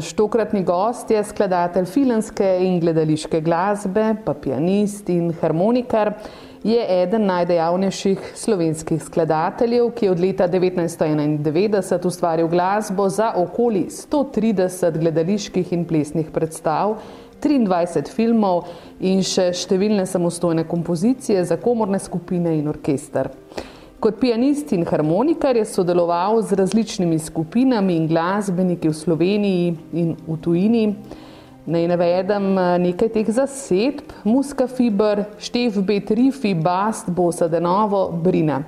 Naš tokratni gost je skladatelj filmske in gledališke glasbe, pa pianist in harmonikar. Je eden najdejavnejših slovenskih skladateljev, ki je od leta 1991 ustvaril glasbo za okoli 130 gledaliških in plesnih predstav, 23 filmov in še številne samostojne kompozicije za komorne skupine in orkester. Kot pianist in harmonikar je sodeloval z različnimi skupinami in glasbeniki v Sloveniji in v tujini. Naj navedem eh, nekaj teh zasedb: Muska Fiber, Štef Betrifi, Bast, Bosa Denovo, Brina.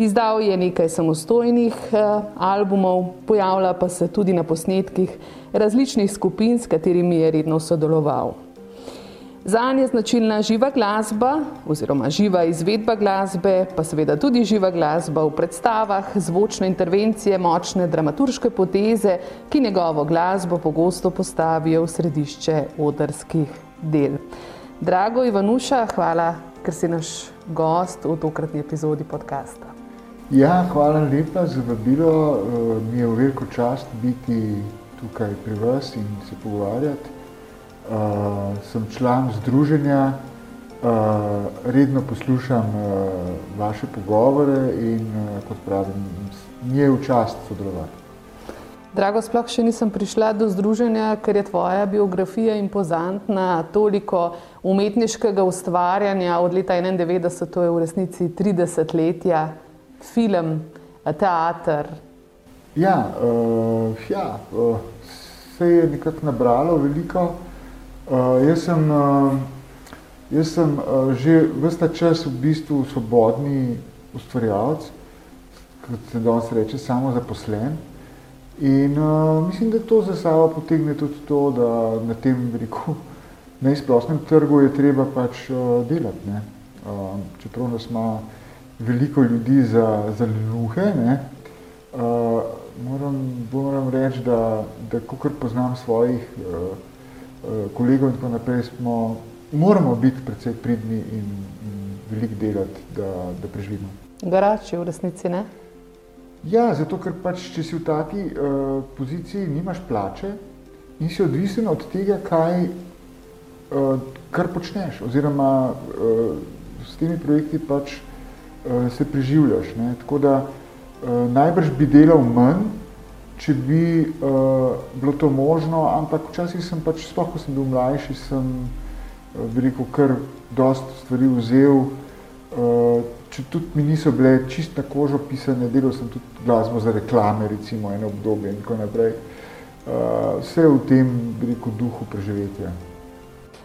Izdal je nekaj samostojnih eh, albumov, pojavlja pa se tudi na posnetkih različnih skupin, s katerimi je redno sodeloval. Za nje je značilna živa glasba oziroma živa izvedba glasbe, pa seveda tudi živa glasba v predstavah, zvočne intervencije, močne dramaturške poteze, ki njegovo glasbo pogosto postavijo v središče odrskih del. Drago Ivanuša, hvala, ker si naš gost v tokratni epizodi podcasta. Ja, hvala lepa za vabilo. Eh, mi je v veliko čast biti tukaj pri vas in se pogovarjati uh, sem član združenja, uh, redno poslušam uh, vaše pogovore in uh, kot pravim, mi je v čast sodelovati. Drago, sploh še nisem prišla do združenja, ker je tvoja biografija impozantna, toliko umetniškega ustvarjanja od leta 91, to je v resnici 30 letja, film, teater. Ja, uh, ja uh, se je nekako nabralo veliko. Uh, jaz sem, uh, jaz sem uh, že vsta čas v bistvu svobodni ustvarjalec, kot se danes reče, samo zaposlen. In uh, mislim, da to za sabo potegne tudi to, da na tem veliko neizprostnem trgu je treba pač uh, delati. Ne? Uh, čeprav nas ima veliko ljudi za, za lenuhe, ne? Uh, moram, moram reči, da, da kar poznam svojih uh, kolegov in tako naprej, smo, moramo biti predvsej pridni in, in veliko delati, da, da preživimo. Garači v resnici ne? Ja, zato ker pač, če si v taki uh, poziciji, nimaš plače in si odvisen od tega, kaj, uh, kar počneš, oziroma uh, s temi projekti pač uh, se preživljaš. Ne? Tako da uh, najbrž bi delal manj, če bi uh, bilo to možno, ampak včasih sem pač, sploh ko sem bil mlajši, sem uh, rekel, kar dost stvari vzel, uh, če tudi mi niso bile čist na kožo pisane, delal sem tudi glasbo za reklame, recimo eno obdobje in tako naprej. Uh, vse v tem, bi rekel, duhu preživetja.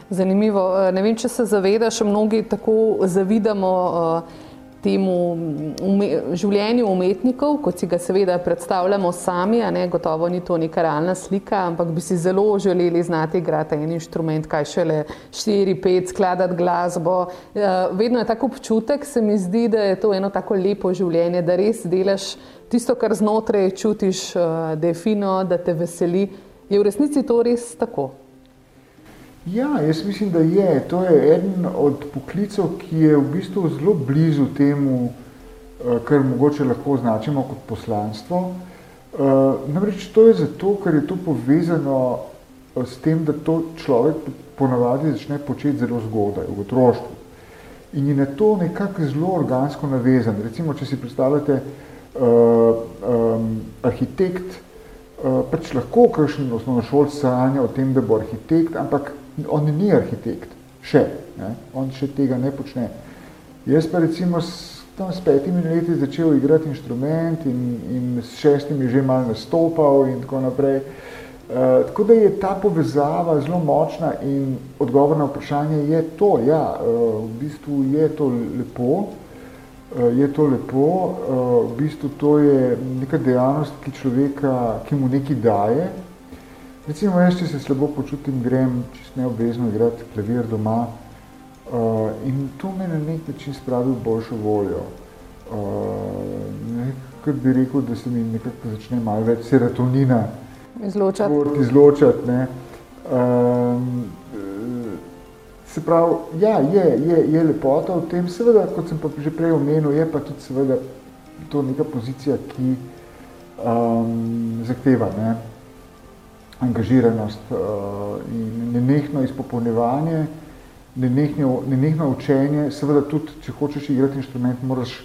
Zanimivo. Ne vem, če se zavedaš, mnogi tako zavidamo uh, temu ume, življenju umetnikov, kot si ga seveda predstavljamo sami, ne gotovo ni to neka realna slika, ampak bi si zelo želeli znati igrati en inštrument, kaj šele štiri, pet, skladati glasbo. Eh, vedno je tako občutek, se mi zdi, da je to eno tako lepo življenje, da res delaš tisto, kar znotraj čutiš, eh, da je fino, da te veseli. Je v resnici to res tako? Ja, jaz mislim, da je. To je eden od poklicov, ki je v bistvu zelo blizu temu, eh, kar mogoče lahko označimo kot poslanstvo. Eh, namreč to je zato, ker je to povezano eh, s tem, da to človek ponavadi začne početi zelo zgodaj, v otroštvu. In je na to nekako zelo organsko navezan. Recimo, če si predstavljate uh, um, arhitekt, uh, pač lahko kakšen osnovnošolc sanja o tem, da bo arhitekt, ampak on ni arhitekt, še, ne? on še tega ne počne. Jaz pa recimo s, tam s petimi leti začel igrati inštrument in, in s šestimi že malo nastopal in tako naprej. Uh, tako da je ta povezava zelo močna in odgovor na vprašanje je to, ja, uh, v bistvu je to lepo, uh, je to lepo, uh, v bistvu to je neka dejavnost, ki človeka, ki mu nekaj daje. Recimo, jaz, če se slabo počutim, grem čisto neobvezno igrati klavir doma uh, in to me na nek način spravi v boljšo voljo. Uh, nekaj bi rekel, da se mi nekako začne malo več serotonina izločati. izločati um, se pravi, ja, je, je, je lepota v tem, seveda, kot sem pa že prej omenil, je pa tudi seveda to neka pozicija, ki um, zahteva ne, angažiranost uh, in nenehno izpopolnjevanje, nenehno, nenehno učenje, seveda tudi, če hočeš igrati inštrument, moraš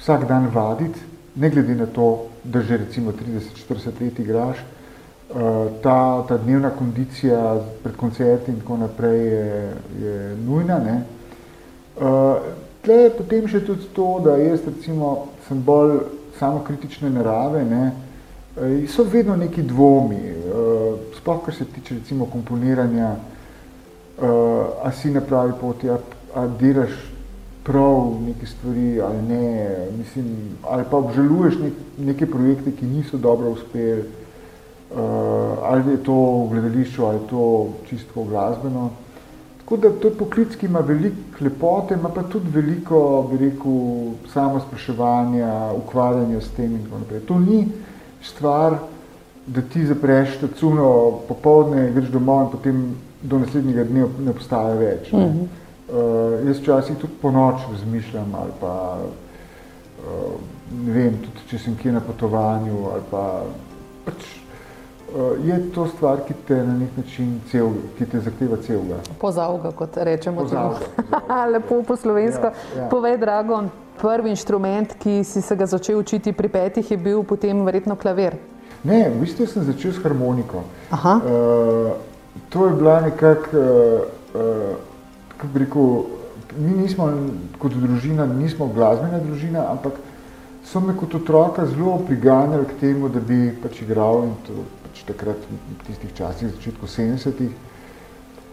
vsak dan vaditi, ne glede na to, da že recimo 30-40 let igraš, Eh, ta, ta dnevna kondicija pred koncerti in tako naprej je, je nujna. Ne. Uh, tle je potem še tudi to, da jaz recimo sem bolj samokritične narave, ne, so vedno neki dvomi, uh, sploh kar se tiče recimo komponiranja, uh, a si na pravi poti, a, a delaš prav neke stvari ali ne, mislim, ali pa obžaluješ nek, neke projekte, ki niso dobro uspeli, uh, ali je to v gledališču, ali je to čisto glasbeno. Tako da to je poklic, ki ima veliko lepote, ima pa tudi veliko, bi rekel, samo spraševanja, ukvarjanja s tem in tako naprej. To ni stvar, da ti zapreš ta cuno popovdne, greš domov in potem do naslednjega dne ne obstaja več. Ne. Uh -huh. uh, jaz včasih tudi po noč razmišljam ali pa uh, ne vem, tudi če sem kje na potovanju ali pa pač je to stvar, ki te na nek način cel, ki te zahteva celega. Pozavga, kot rečemo. Pozavga, Lepo po slovensko. Ja, ja. Povej, Dragon, prvi inštrument, ki si se ga začel učiti pri petih, je bil potem verjetno klavir. Ne, v bistvu sem začel s harmoniko. Uh, to je bila nekako, uh, uh, kako bi rekel, mi nismo kot družina, nismo glasbena družina, ampak so me kot otroka zelo priganjali k temu, da bi pač igral in to takrat v tistih časih, začetku 70-ih,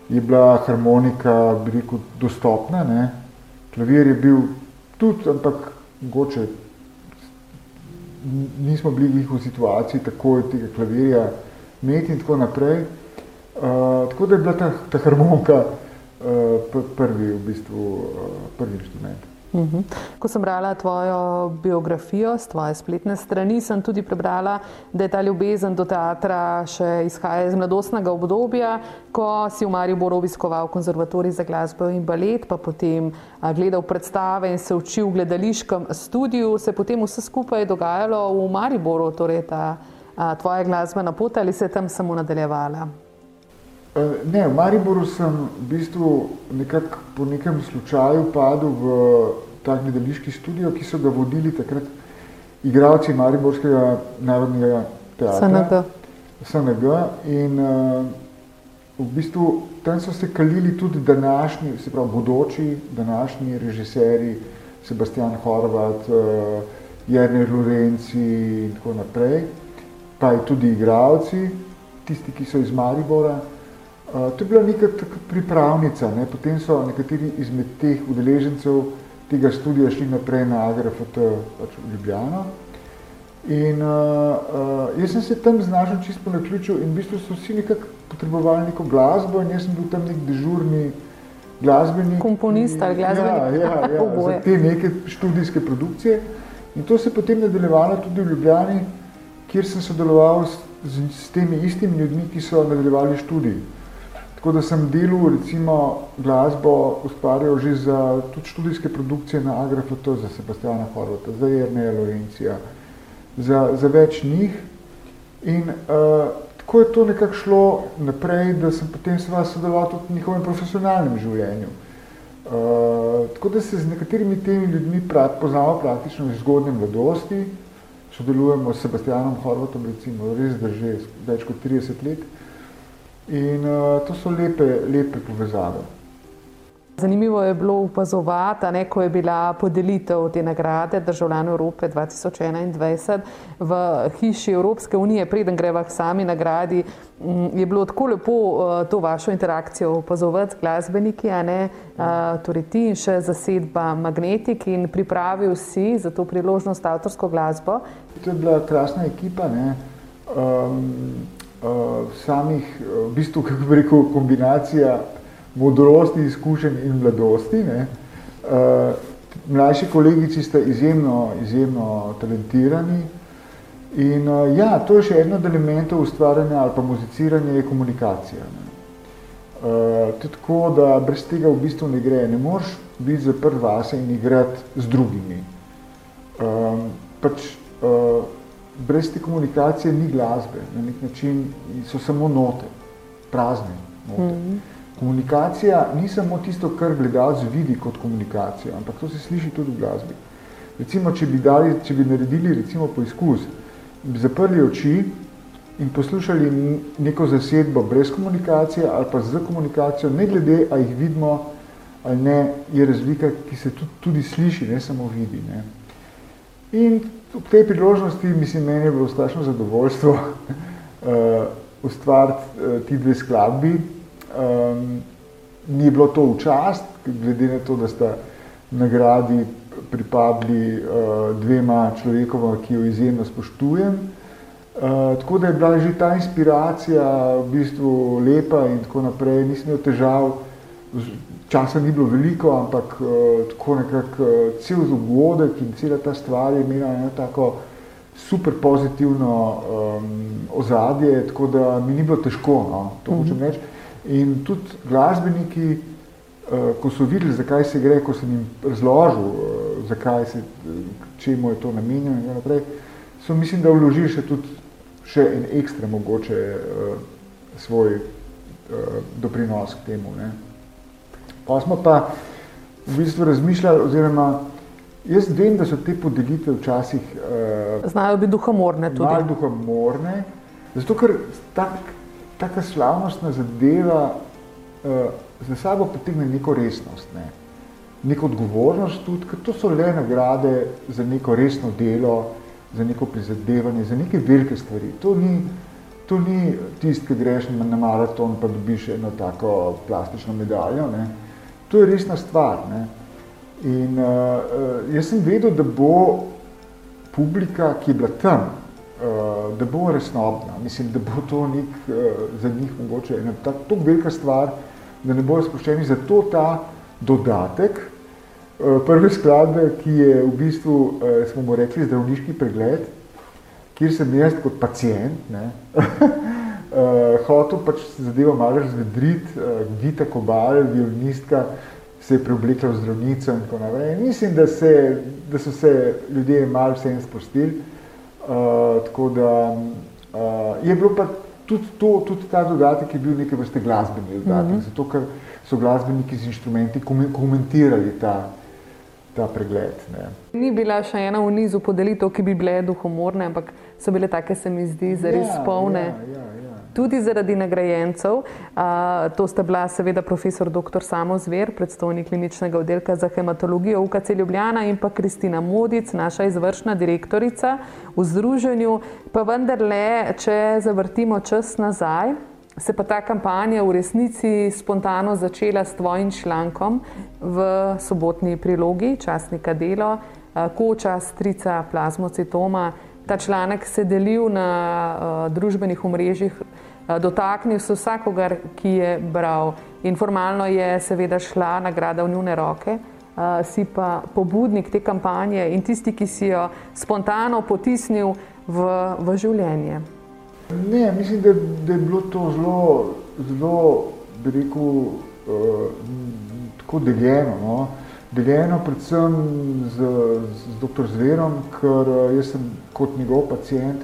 je bila harmonika, bi rekel, dostopna, ne. Klavir je bil tudi, ampak mogoče nismo bili v situaciji takoj tega klavirja imeti in tako naprej. Uh, tako da je bila ta, ta harmonika uh, prvi, v bistvu, uh, prvi inštrument. Mhm. Ko sem brala tvojo biografijo z tvoje spletne strani, sem tudi prebrala, da je ta ljubezen do teatra še izhaja iz mladostnega obdobja, ko si v Mariboru obiskoval konzervatorij za glasbo in balet, pa potem gledal predstave in se učil v gledališkem studiu, se je potem vse skupaj dogajalo v Mariboru, torej ta tvoja glasbena pot ali se je tam samo nadaljevala? Ne, v Mariboru sem v bistvu nekako po nekem slučaju padel v ta gledališki studio, ki so ga vodili takrat igralci Mariborskega narodnega teatra. SNG. SNG. In uh, v bistvu tam so se kalili tudi današnji, se pravi bodoči, današnji režiserji, Sebastian Horvat, uh, Jernej Lorenci in tako naprej, pa tudi igralci, tisti, ki so iz Maribora. Uh, to je bila neka pripravnica, ne? potem so nekateri izmed teh udeležencev tega študija šli naprej na AGRFT pač v Ljubljano. In uh, uh, jaz sem se tam znašel čisto po naključju in v bistvu so vsi nekako potrebovali neko glasbo in jaz sem bil tam nek dežurni glasbenik. Komponist ali glasbenik. Ja, ja, ja za te neke študijske produkcije. In to se je potem nadaljevalo tudi v Ljubljani, kjer sem sodeloval s, z, s temi istimi ljudmi, ki so nadaljevali študij. Tako da sem delal recimo glasbo, ustvarjal že za tudi študijske produkcije na Agrafoto, za Sebastiana Horvata, za Jerneja Lorencija, za, za več njih. In uh, tako je to nekako šlo naprej, da sem potem seveda sodeloval tudi v njihovem profesionalnem življenju. Uh, tako da se z nekaterimi temi ljudmi prav, poznamo praktično v zgodnjem mladosti, sodelujemo s Sebastianom Horvatom, recimo, res da že več kot 30 let. In uh, to so lepe, lepe povezave. Zanimivo je bilo opazovati, ne, ko je bila podelitev te nagrade državljanov Evrope 2021 v hiši Evropske unije, preden greva k sami nagradi, mm, je bilo tako lepo uh, to vašo interakcijo opazovati z glasbeniki, ne uh, torej ti in še zasedba Magnetik in pripravil si za to priložnost avtorsko glasbo. To je bila krasna ekipa, ne. Um, samih, v bistvu, kako bi rekel, kombinacija modrosti, izkušenj in mladosti. Ne. Uh, mlajši kolegici sta izjemno, izjemno talentirani. In uh, ja, to je še eno od elementov ustvarjanja ali pa muziciranja je komunikacija. Ne. Uh, tako da brez tega v bistvu ne gre. Ne moreš biti zaprt vase in igrati z drugimi. Um, pač, uh, brez te komunikacije ni glasbe. Na nek način so samo note, prazne note. Mm -hmm. Komunikacija ni samo tisto, kar gledalec vidi kot komunikacijo, ampak to se sliši tudi v glasbi. Recimo, če bi, dali, če bi naredili recimo poizkus, bi zaprli oči in poslušali neko zasedbo brez komunikacije ali pa z komunikacijo, ne glede, a jih vidimo ali ne, je razlika, ki se tudi, tudi sliši, ne samo vidi. Ne. In v tej priložnosti, mislim, meni je bilo strašno zadovoljstvo uh, ustvariti uh, ti dve skladbi, Um, ni bilo to v čast, glede na to, da sta nagradi pripadli uh, dvema človekova, ki jo izjemno spoštujem. Uh, tako da je bila že ta inspiracija v bistvu lepa in tako naprej. Nisem imel težav, časa ni bilo veliko, ampak uh, tako nekako uh, cel dogodek in cela ta stvar je imela eno tako super pozitivno um, ozadje, tako da mi ni bilo težko, no, to uh -huh. hočem reči. In tudi glasbeniki, uh, ko so videli, zakaj se gre, ko sem jim razložil, uh, zakaj se, čemu je to namenjeno in naprej, so mislim, da vložili še tudi še en ekstra mogoče uh, svoj uh, doprinos k temu. Ne. Pa smo pa v bistvu razmišljali, oziroma jaz vem, da so te podelitve včasih uh, znajo biti duhomorne tudi. Malo duhomorne, zato ker tak, taka slavnostna zadeva uh, za sabo potegne neko resnost, ne? neko odgovornost tudi, ker to so le nagrade za neko resno delo, za neko prizadevanje, za neke velike stvari. To ni, to ni tist, ki greš na maraton pa dobiš eno tako plastično medaljo. Ne? To je resna stvar. Ne? In uh, jaz sem vedel, da bo publika, ki je bila tam, uh, da bo resnobna, mislim, da bo to nek, uh, za njih mogoče ena tako velika stvar, da ne bojo sproščeni. Zato ta dodatek uh, prve skladbe, ki je v bistvu, uh, smo mu rekli, zdravniški pregled, kjer sem jaz kot pacijent, ne, uh, hotel pač zadevo malo razvedriti, uh, Vita Kobal, violinistka, se je preoblekla v zdravnico in tako naprej. Mislim, da, se, da so se ljudje malo vsem spustili. Uh, tako da uh, je bilo pa tudi, to, tudi ta dodatek, je bil neke vrste glasbeni dodatek, mm -hmm. zato ker so glasbeniki z inštrumenti komentirali ta, ta pregled. Ne. Ni bila še ena v nizu podelitev, ki bi bile duhomorne, ampak so bile take, se mi zdi, zares ja, polne. Ja, ja, ja tudi zaradi nagrajencev. To sta bila seveda profesor dr. Samo Zver, predstojnik kliničnega oddelka za hematologijo UKC Ljubljana in pa Kristina Modic, naša izvršna direktorica v združenju. Pa vendarle, če zavrtimo čas nazaj, se pa ta kampanja v resnici spontano začela s tvojim člankom v sobotni prilogi časnika Delo, koča strica plazmocitoma. Ta članek se delil na uh, družbenih omrežjih, dotaknil se vsakogar, ki je bral. In formalno je seveda šla nagrada v njune roke, uh, si pa pobudnik te kampanje in tisti, ki si jo spontano potisnil v, v življenje. Ne, mislim, da, da je bilo to zelo, zelo bi rekel, uh, tako deljeno. No? deljeno predvsem z, z dr. Zverom, ker eh, jaz sem kot njegov pacijent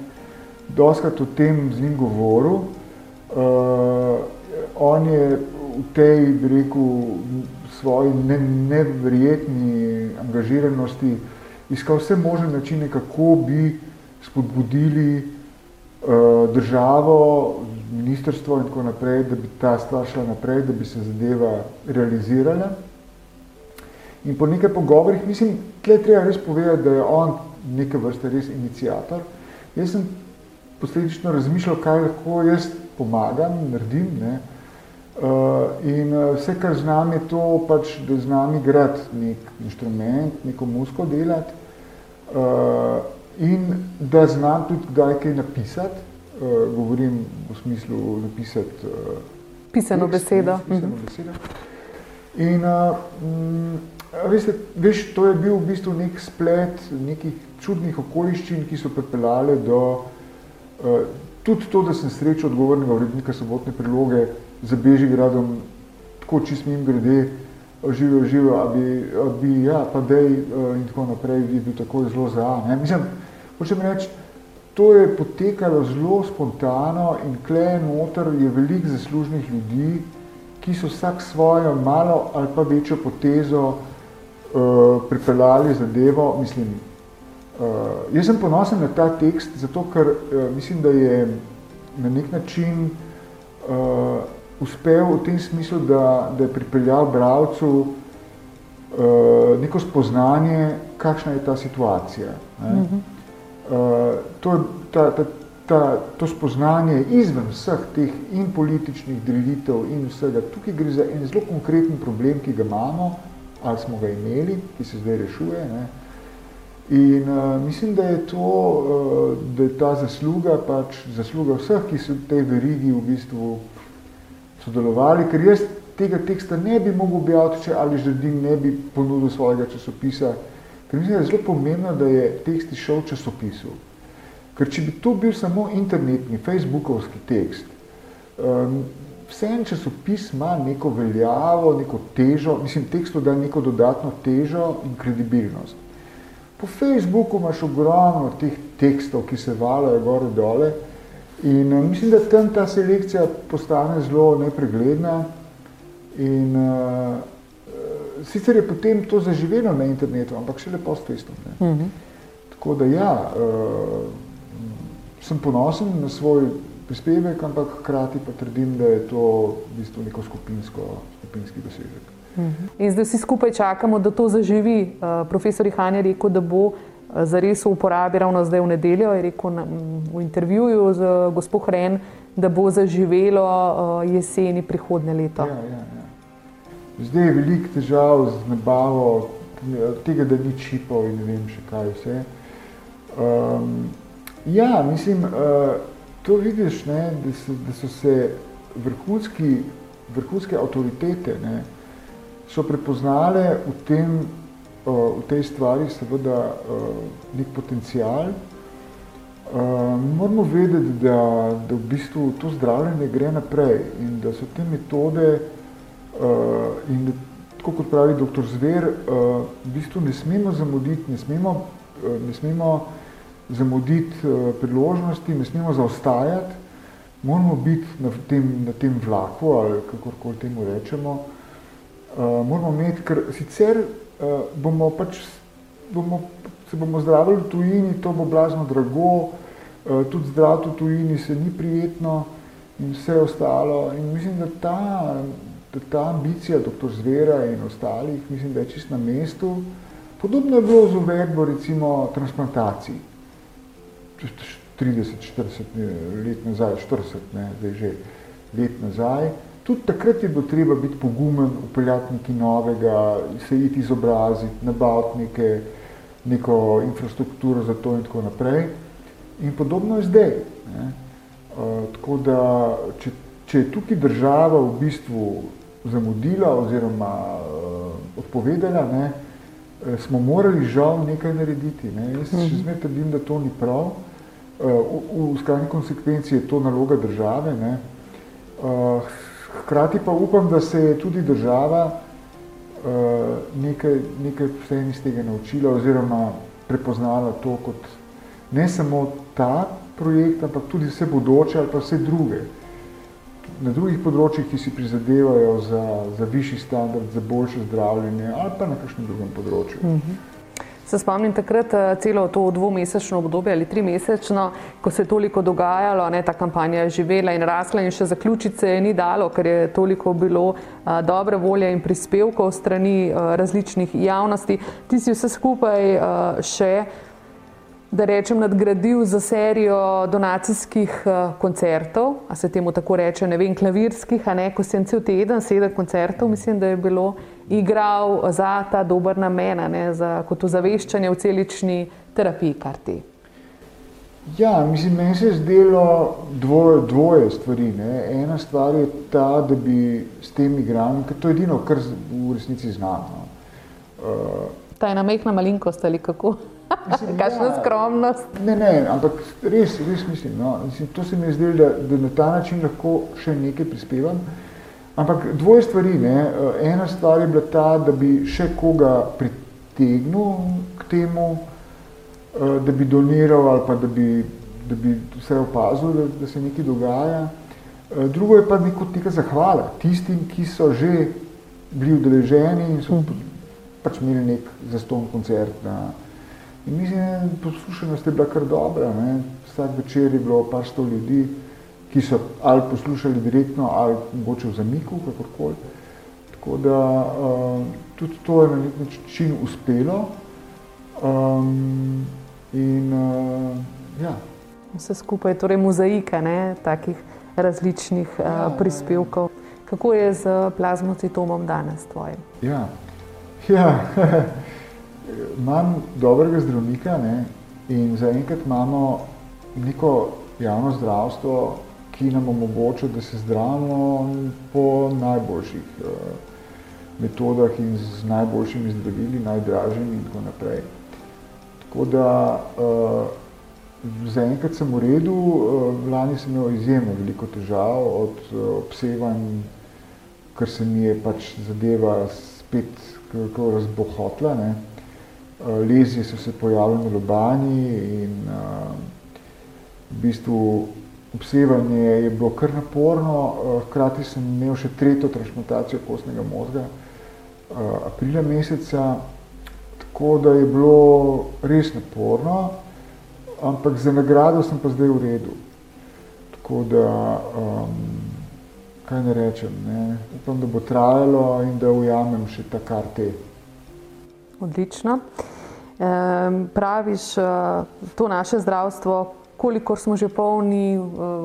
doskrat o tem z njim govoril. Uh, on je v tej, bi rekel, svoji ne, neverjetni angažiranosti iskal vse možne načine, kako bi spodbudili uh, državo, ministrstvo in tako naprej, da bi ta stvar šla naprej, da bi se zadeva realizirala. In po nekaj pogovorih, mislim, tle treba res povedati, da je on neke vrste res inicijator. Jaz sem posledično razmišljal, kaj lahko jaz pomagam, naredim. Ne. Uh, in uh, vse, kar znam, je to, pač, da znam igrati nek inštrument, neko musko delati uh, in da znam tudi kdaj kaj napisati. Uh, govorim v smislu napisati uh, pisano tekst, besedo. Ne, pisano mhm. besedo. In uh, Veste, veš, to je bil v bistvu nek splet nekih čudnih okoliščin, ki so pripeljale do uh, tudi to, da sem srečo odgovornega urednika sobotne priloge za Bežigradom, tako čist mim grede, živijo, živijo, a bi, a bi, ja, pa dej uh, in tako naprej, je bil tako zelo za. Ne? Mislim, hočem reči, to je potekalo zelo spontano in klej noter je veliko zaslužnih ljudi, ki so vsak svojo malo ali pa večjo potezo uh, pripeljali zadevo, mislim, uh, jaz sem ponosen na ta tekst, zato ker uh, mislim, da je na nek način uh, uspel v tem smislu, da, da je pripeljal bravcu uh, neko spoznanje, kakšna je ta situacija. Ne? Uh -huh. uh, to, ta, ta, ta, to spoznanje izven vseh teh in političnih delitev in vsega, tukaj gre za en zelo konkreten problem, ki ga imamo, ali smo ga imeli, ki se zdaj rešuje. Ne. In uh, mislim, da je to, uh, da je ta zasluga pač zasluga vseh, ki so v tej verigi v bistvu sodelovali, ker jaz tega teksta ne bi mogel objaviti, če ali žrdim ne bi ponudil svojega časopisa, ker mislim, da je zelo pomembno, da je tekst išel v časopisu. Ker če bi to bil samo internetni, facebookovski tekst, um, vse en časopis ima neko veljavo, neko težo, mislim, tekstu da neko dodatno težo in kredibilnost. Po Facebooku imaš ogromno teh tekstov, ki se valjajo gore dole in uh, mislim, da tam ta selekcija postane zelo nepregledna in uh, sicer je potem to zaživelo na internetu, ampak še lepo s testom. Mm -hmm. Tako da ja, uh, sem ponosen na svoj prispevek, ampak hkrati pa trdim, da je to v bistvu neko skupinsko, skupinski dosežek. Mhm. In zdaj vsi skupaj čakamo, da to zaživi. Uh, profesor Han je rekel, da bo uh, zares v uporabi ravno zdaj v nedeljo. Je rekel na, v intervjuju z uh, gospod Hren, da bo zaživelo uh, jeseni prihodne leto. Ja, ja, ja. Zdaj je veliko težav z nabavo tega, da ni čipov in ne vem še kaj vse. Um, ja, mislim, uh, to vidiš, ne, da, so, da so se vrhunski, vrhunske avtoritete ne, so prepoznale v, tem, uh, v tej stvari seveda uh, nek potencial. Uh, moramo vedeti, da, da v bistvu to zdravljenje gre naprej in da so te metode in da, tako kot pravi dr. Zver, v bistvu ne smemo zamuditi, ne smemo, ne smemo zamuditi priložnosti, ne smemo zaostajati, moramo biti na tem, na tem vlaku ali kakorkoli temu rečemo. Uh, moramo imeti, ker sicer uh, bomo pač, bomo, se bomo zdravili v tujini, to bo blazno drago, uh, tudi zdraviti v tujini se ni prijetno in vse ostalo. In mislim, da ta, da ta ambicija dr. Zvera in ostalih, mislim, da je čist na mestu. Podobno je bilo z uvedbo recimo transplantacij. 30, 40 let nazaj, 40, ne, zdaj že let nazaj. Tudi takrat je bilo treba biti pogumen, upeljati nekaj novega, se iti izobraziti, nabaviti neke, neko infrastrukturo za to in tako naprej. In podobno je zdaj. Ne. Uh, tako da, če, če je tukaj država v bistvu zamudila oziroma uh, odpovedala, ne, smo morali žal nekaj narediti. Ne. Jaz še mhm. zmeraj trdim, da to ni prav. V, v skrajni konsekvenci je to naloga države. Ne. Hkrati pa upam, da se je tudi država nekaj, nekaj vseeno iz tega naučila oziroma prepoznala to kot ne samo ta projekt, ampak tudi vse bodoče ali pa vse druge. Na drugih področjih, ki si prizadevajo za, za višji standard, za boljše zdravljenje ali pa na kakšnem drugem področju. Uh mhm. -huh. Se spomnim takrat eh, celo to dvomesečno obdobje ali trimesečno, ko se je toliko dogajalo, ne, ta kampanja je živela in rasla in še zaključiti se je ni dalo, ker je toliko bilo a, eh, dobre volje in prispevkov strani a, eh, različnih javnosti. Ti si vse skupaj a, še da rečem, nadgradil za serijo donacijskih uh, koncertov, a se temu tako reče, ne vem, klavirskih, a ne, ko sem cel teden sedel koncertov, mislim, da je bilo igral za ta dober namen, ne, za, kot ozaveščanje v celični terapiji karti. Ja, mislim, meni se je zdelo dvoje, dvoje stvari. Ne. Ena stvar je ta, da bi s tem igranjem, ker to je edino, kar v resnici znamo. Uh, ta ena mehna malinkost ali kako? Kakšna ja, skromnost. Ne, ne, ampak res, res mislim, no, mislim, to se mi je zdelo, da, da na ta način lahko še nekaj prispevam. Ampak dvoje stvari. Ne. Ena stvar je bila ta, da bi še koga pritegnil k temu, da bi doniral ali pa da bi, da bi vse opazil, da, da se nekaj dogaja. Drugo je pa neko neka zahvala tistim, ki so že bili udeleženi in so mhm. pač imeli nek zaston koncert na, In mislim, da poslušanost je bila kar dobra. Ne? Vsak večer je bilo par sto ljudi, ki so ali poslušali direktno, ali mogoče v zamiku, kakorkoli. Tako da uh, tudi to je na nek način uspelo. Um, in, uh, ja. Vse skupaj je torej mozaika ne? takih različnih uh, ja, prispevkov. Kako je z plazmocitomom danes tvojim? Ja, ja. imam dobrega zdravnika ne, in zaenkrat imamo neko javno zdravstvo, ki nam omogoča, da se zdravimo po najboljših uh, metodah in z najboljšimi zdravili, najdražjimi in tako naprej. Tako da uh, zaenkrat sem v redu, uh, lani sem imel izjemno veliko težav od uh, obsevanj, ker se mi je pač zadeva spet kako razbohotla. Ne. Eh, lezije so se pojavili na lobani in uh, v bistvu obsevanje je bilo kar naporno, uh, hkrati sem imel še tretjo transplantacijo kostnega mozga aprila meseca, tako da je bilo res naporno, ampak za nagrado sem pa zdaj v redu. Tako da, um, kaj ne rečem, ne? upam, da bo trajalo in da ujamem še ta karte. Odlično. E, praviš, eh, to naše zdravstvo, kolikor smo že polni eh,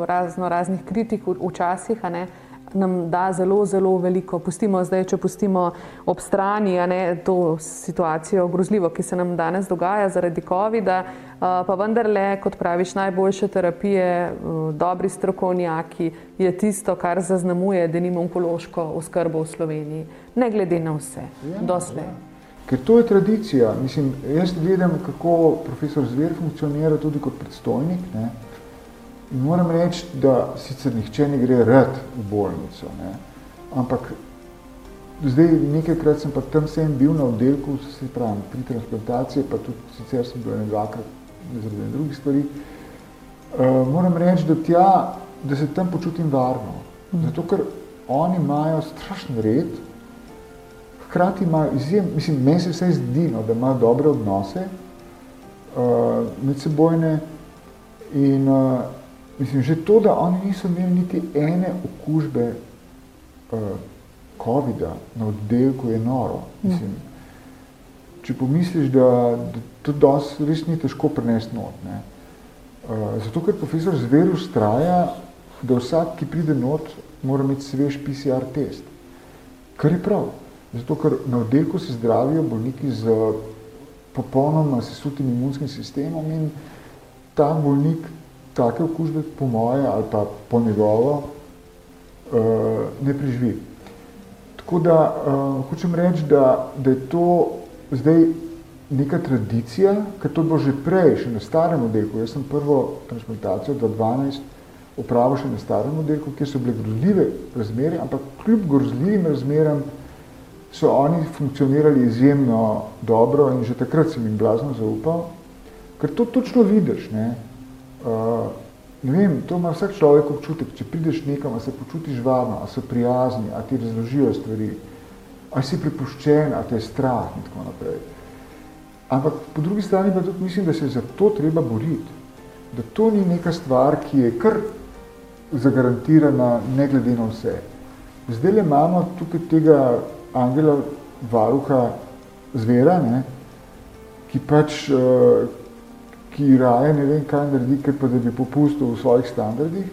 razno raznih kritik včasih, ne, nam da zelo, zelo veliko. Pustimo zdaj, če pustimo ob strani ne, to situacijo grozljivo, ki se nam danes dogaja zaradi COVID-a, pa vendarle, kot praviš, najboljše terapije, dobri strokovnjaki je tisto, kar zaznamuje denimo onkološko oskrbo v Sloveniji, ne glede na vse, ja, doslej. Ja. Ker to je tradicija. Mislim, jaz gledam, kako profesor Zver funkcionira tudi kot predstojnik. Ne? In moram reči, da sicer nihče ne gre rad v bolnico, ne? ampak zdaj nekajkrat sem pa tam sem bil na oddelku, se pravim, pri transplantacije, pa tudi sicer sem bil nekakrat zaradi drugih stvari. Uh, moram reči, da, tja, da se tam počutim varno. Zato, ker oni imajo strašen red, hkrati ima izjem, mislim, meni se vse zdi, no, da ima dobre odnose uh, medsebojne in uh, mislim, že to, da oni niso imeli niti ene okužbe uh, COVID-a na oddelku je noro. Ja. Mislim, če pomisliš, da, da to dos res ni težko prenesti not. Ne. Uh, zato, ker profesor Zver ustraja, da vsak, ki pride not, mora imeti svež PCR test. Kar je prav. Zato, ker na oddelku se zdravijo bolniki z popolnoma sesutim imunskim sistemom in ta bolnik take okužbe po moje ali pa po njegovo uh, ne preživi. Tako da uh, hočem reči, da, da je to zdaj neka tradicija, ker to bo že prej, še na starem oddelku. Jaz sem prvo transplantacijo 2012 opravil še na starem oddelku, kjer so bile grozljive razmere, ampak kljub grozljivim razmeram so oni funkcionirali izjemno dobro in že takrat sem jim blazno zaupal, ker to točno vidiš. Ne? Uh, ne vem, to ima vsak človek občutek, če prideš nekam, a se počutiš varno, a so prijazni, a ti razložijo stvari, a si pripuščen, a te je strah in tako naprej. Ampak po drugi strani pa tudi mislim, da se za to treba boriti. Da to ni neka stvar, ki je kar zagarantirana, ne glede na vse. Zdaj le imamo tukaj tega angela varuha zvera, ne, ki pač, uh, ki raje ne vem kaj naredi, ker pa da bi popustil v svojih standardih.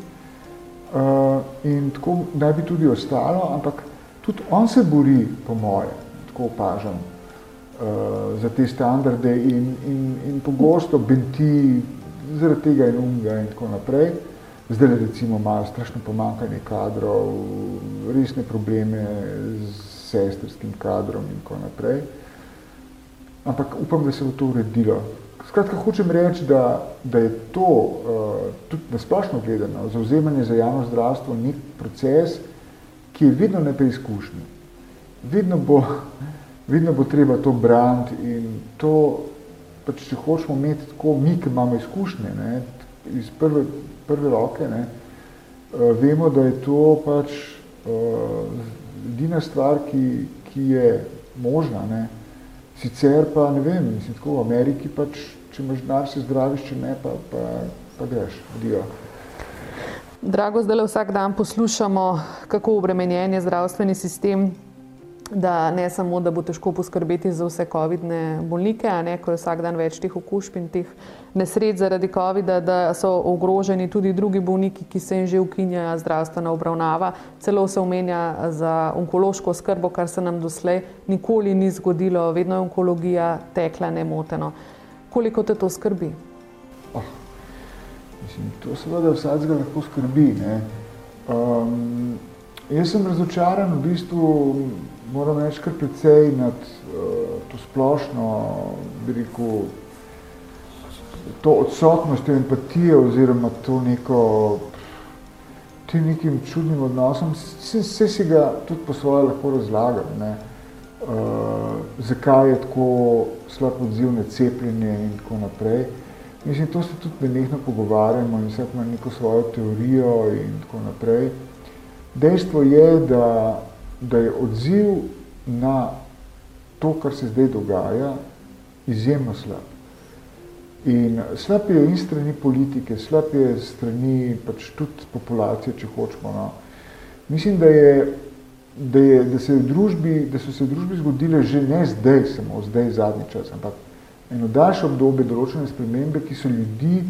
Uh, in tako naj bi tudi ostalo, ampak tudi on se bori, po moje, tako opažam, uh, za te standarde in, in, in pogosto benti zaradi tega in umga in tako naprej. Zdaj recimo imajo strašno pomankanje kadrov, resne probleme z sestrskim kadrom in tako naprej. Ampak upam, da se bo to uredilo. Skratka, hočem reči, da, da je to uh, tudi nasplošno gledano, zauzemanje za javno zdravstvo nek proces, ki je vedno nepreizkušnji. Vedno bo, vedno bo treba to braniti in to, pač, če hočemo imeti tako mi, ki imamo izkušnje ne, iz prve, prve roke, ne, uh, vemo, da je to pač uh, edina stvar, ki, ki je možna. Ne. Sicer pa ne vem, mislim, tako v Ameriki pač, če imaš denar, se zdraviš, če ne, pa, pa, pa greš, odijo. Drago, zdaj vsak dan poslušamo, kako obremenjen je zdravstveni sistem, da ne samo, da bo težko poskrbeti za vse COVID-ne bolnike, a ne, ko je vsak dan več teh okužb in teh nesreč zaradi COVID-a, da so ogroženi tudi drugi bolniki, ki se jim že ukinja zdravstvena obravnava. Celo se omenja za onkološko skrbo, kar se nam doslej nikoli ni zgodilo, vedno je onkologija tekla nemoteno. Koliko te to skrbi? Oh, mislim, to seveda vsakega lahko skrbi. Um, jaz sem razočaran v bistvu moram reči, kar precej nad uh, to splošno, bi rekel, to odsotnost empatije oziroma to neko, tem nekim čudnim odnosom, vse si ga tudi po svoje lahko razlagam, ne. Uh, zakaj je tako slab odziv na cepljenje in tako naprej. Mislim, to se tudi nenehno pogovarjamo in vsak ima neko svojo teorijo in tako naprej. Dejstvo je, da da je odziv na to, kar se zdaj dogaja, izjemno slab. In slab je in strani politike, slab je strani pač tudi populacije, če hočemo. No. Mislim, da, je, da, je, da, se družbi, da so se v družbi zgodile že ne zdaj, samo zdaj zadnji čas, ampak eno daljše obdobje določene spremembe, ki so ljudi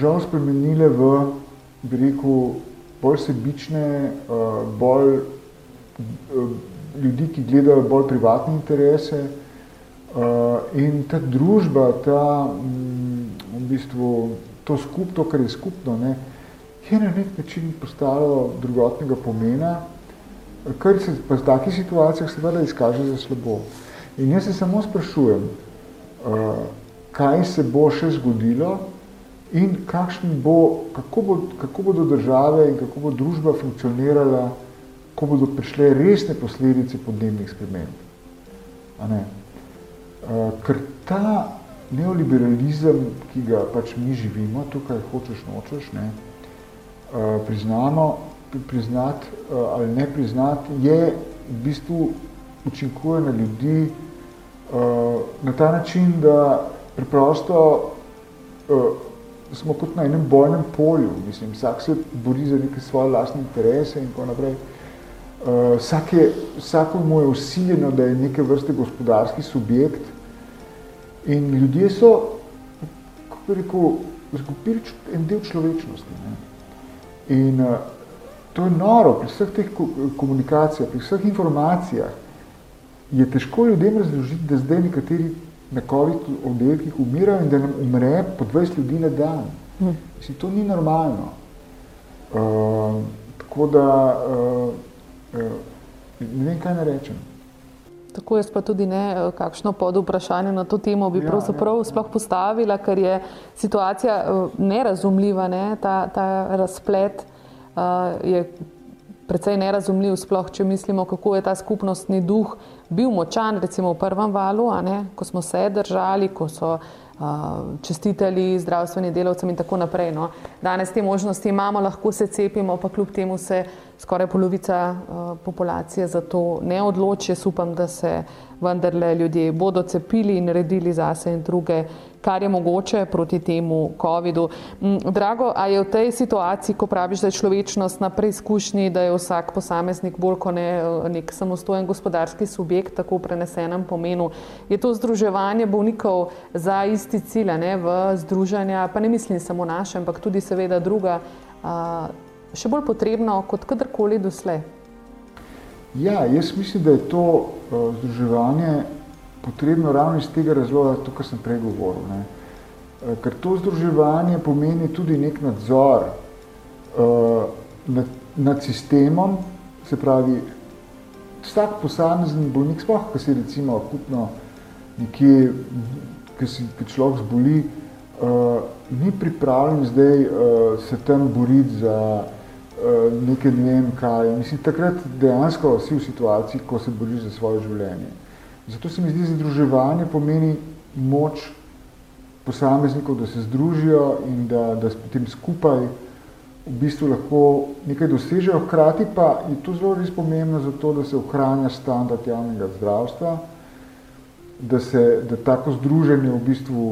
žal spremenile v, bi rekel, bolj sebične, eh, bolj ljudi, ki gledajo bolj privatne interese uh, in ta družba, ta, mm, v bistvu, to skup, to, kar je skupno, ne, je na nek način postalo drugotnega pomena, kar se pa v takih situacijah seveda izkaže za slabo. In jaz se samo sprašujem, uh, kaj se bo še zgodilo in kakšen bo, kako, bo, kako bodo države in kako bo družba funkcionirala ko bodo prišle resne posledice podnebnih sprememb. Uh, ker ta neoliberalizem, ki ga pač mi živimo, tukaj hočeš, nočeš, ne, uh, priznamo, priznati uh, ali ne priznati, je v bistvu učinkuje na ljudi na ta način, da preprosto smo kot na enem bojnem polju, mislim, vsak se bori za neke svoje lastne interese in tako naprej. Uh, vsake, vsako mu je usiljeno, da je neke vrste gospodarski subjekt in ljudje so, kako bi rekel, zgubili en del človečnosti. Ne? In uh, to je noro, pri vseh teh komunikacijah, pri vseh informacijah je težko ljudem razložiti, da zdaj nekateri na COVID oddelkih umirajo in da nam umre po 20 ljudi na dan. Hm. Mislim, to ni normalno. Uh, tako da uh, ne vem, kaj ne rečem. Tako jaz pa tudi ne, eh, kakšno pod vprašanje na to temo bi ja, pravzaprav ja, sploh postavila, ker je situacija eh, nerazumljiva, ne? ta, ta razplet uh, je precej nerazumljiv, sploh če mislimo, kako je ta skupnostni duh bil močan, recimo v prvem valu, ko smo se držali, ko so uh, čestitali zdravstveni delavcem in tako naprej. No? Danes te možnosti imamo, lahko se cepimo, pa kljub temu se skoraj polovica uh, populacije za to ne odloči. Jaz upam, da se vendarle ljudje bodo cepili in naredili zase in druge, kar je mogoče proti temu COVID-u. Mm, drago, a je v tej situaciji, ko praviš, da je človečnost na preizkušnji, da je vsak posameznik bolj kot ne nek samostojen gospodarski subjekt, tako v prenesenem pomenu, je to združevanje bolnikov za isti cilj, ne v združanja, pa ne mislim samo naše, ampak tudi seveda druga, a, še bolj potrebno kot kadarkoli doslej. Ja, jaz mislim, da je to uh, združevanje potrebno ravno iz tega razloga, to, kar sem prej govoril. Ne. Uh, ker to združevanje pomeni tudi nek nadzor uh, nad, nad sistemom, se pravi, vsak posamezen bolnik, sploh, ki si recimo akutno nekje, ki si ki človek zboli, uh, ni pripravljen zdaj uh, se tam boriti za Eh, nekaj ne vem kaj. Mislim, takrat dejansko si v situaciji, ko se boriš za svoje življenje. Zato se mi zdi, združevanje pomeni moč posameznikov, da se združijo in da, da potem skupaj v bistvu lahko nekaj dosežejo. Hkrati pa je to zelo res pomembno zato, da se ohranja standard javnega zdravstva, da se da tako združenje v bistvu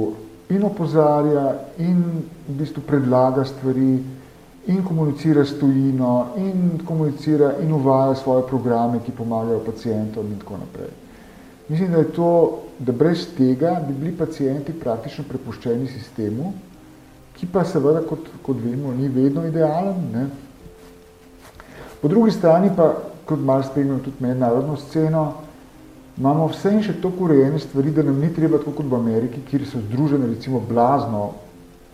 in opozarja in v bistvu predlaga stvari, in komunicira s tujino, in komunicira in uvaja svoje programe, ki pomagajo pacijentom in tako naprej. Mislim, da je to, da brez tega bi bili pacijenti praktično prepuščeni sistemu, ki pa seveda, kot, kot vemo, ni vedno idealen. Ne? Po drugi strani pa, kot malo spremljamo tudi mednarodno sceno, imamo vse in še toliko urejene stvari, da nam ni treba tako kot v Ameriki, kjer so združene recimo blazno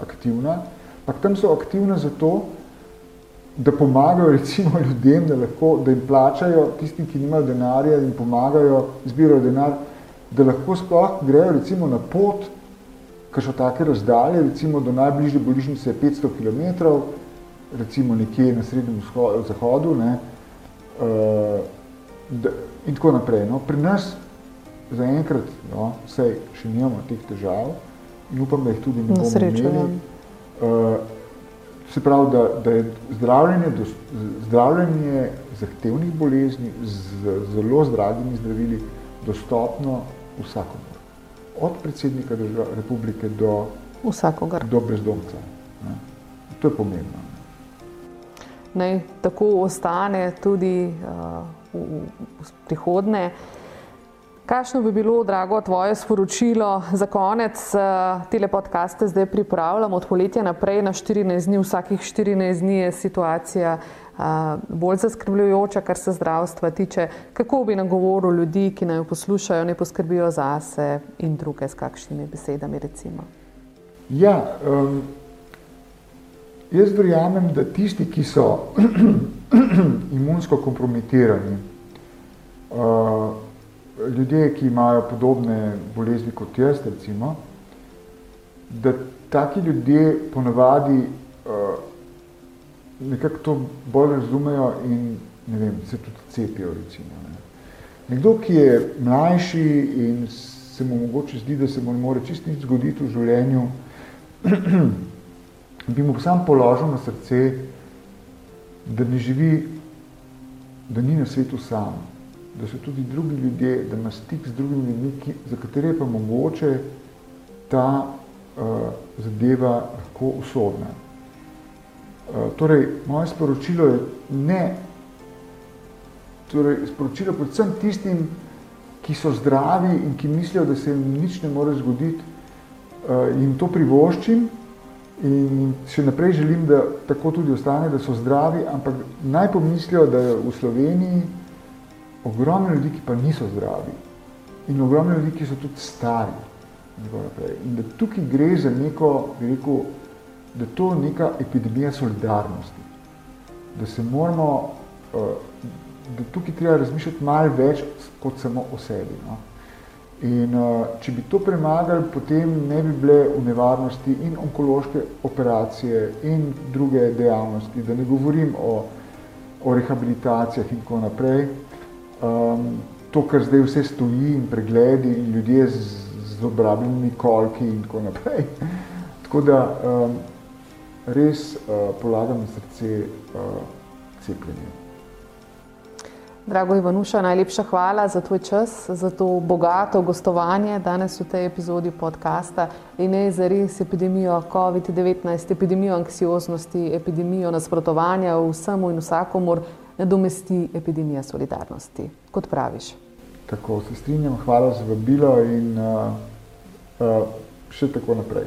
aktivna, pa tam so aktivne zato, da pomagajo recimo ljudem, da, lahko, da jim plačajo tistim, ki nimajo denarja, jim pomagajo, zbirajo denar, da lahko sploh grejo recimo na pot, kar so take razdalje, recimo do najbližje bolnišnice 500 km, recimo nekje na srednjem zahodu, ne, uh, da, in tako naprej. No. Pri nas zaenkrat, no, vsej še nimamo teh težav in upam, da jih tudi ne bomo imeli. Uh, Se pravi, da, da je zdravljenje, zdravljenje zahtevnih bolezni z zelo zdravimi zdravili dostopno vsakomor. Od predsednika republike do, do brezdomca. Ne. To je pomembno. Naj tako ostane tudi uh, v, v prihodne. Kakšno bi bilo, drago, tvoje sporočilo za konec? Eh, Tele podcaste zdaj pripravljamo od poletja naprej na 14 dni. Vsakih 14 dni je situacija uh, bolj zaskrbljujoča, kar se zdravstva tiče. Kako bi nagovoril ljudi, ki naj jo poslušajo, ne poskrbijo zase in druge s kakšnimi besedami? Recimo? Ja, um, jaz verjamem, da tisti, ki so imunsko kompromitirani, uh, ljudje, ki imajo podobne bolezni kot jaz, recimo, da taki ljudje ponavadi uh, nekako to bolj razumejo in ne vem, se tudi cepijo. Recimo, ne. Nekdo, ki je mlajši in se mu mogoče zdi, da se mu ne more čist nič zgoditi v življenju, bi mu sam položil na srce, da ne živi, da ni na svetu sam da so tudi drugi ljudje, da ima stik z drugimi ljudmi, ki, za katere je pa mogoče ta uh, zadeva lahko usodna. Uh, torej, moje sporočilo je ne, torej, sporočilo predvsem tistim, ki so zdravi in ki mislijo, da se jim nič ne more zgoditi, uh, jim to privoščim in še naprej želim, da tako tudi ostane, da so zdravi, ampak naj pomislijo, da v Sloveniji ogromno ljudi, ki pa niso zdravi in ogromno ljudi, ki so tudi stari. In da tukaj gre za neko, bi rekel, da to neka epidemija solidarnosti. Da se moramo, eh, da tukaj treba razmišljati malo več kot samo o sebi. No? In uh, če bi to premagali, potem ne bi bile v nevarnosti in onkološke operacije in druge dejavnosti, da ne govorim o, o rehabilitacijah in tako naprej um, to, kar zdaj vse stoji in pregledi in ljudje z, z obrabljenimi kolki in tako naprej. tako da um, res uh, polagam srce uh, cepljenje. Drago Ivanuša, najlepša hvala za tvoj čas, za to bogato gostovanje danes v tej epizodi podcasta in ne za res epidemijo COVID-19, epidemijo anksioznosti, epidemijo nasprotovanja vsemu in vsakomur, nadomesti epidemija solidarnosti, kot praviš. Tako se strinjam, hvala za vabilo in uh, uh, še tako naprej.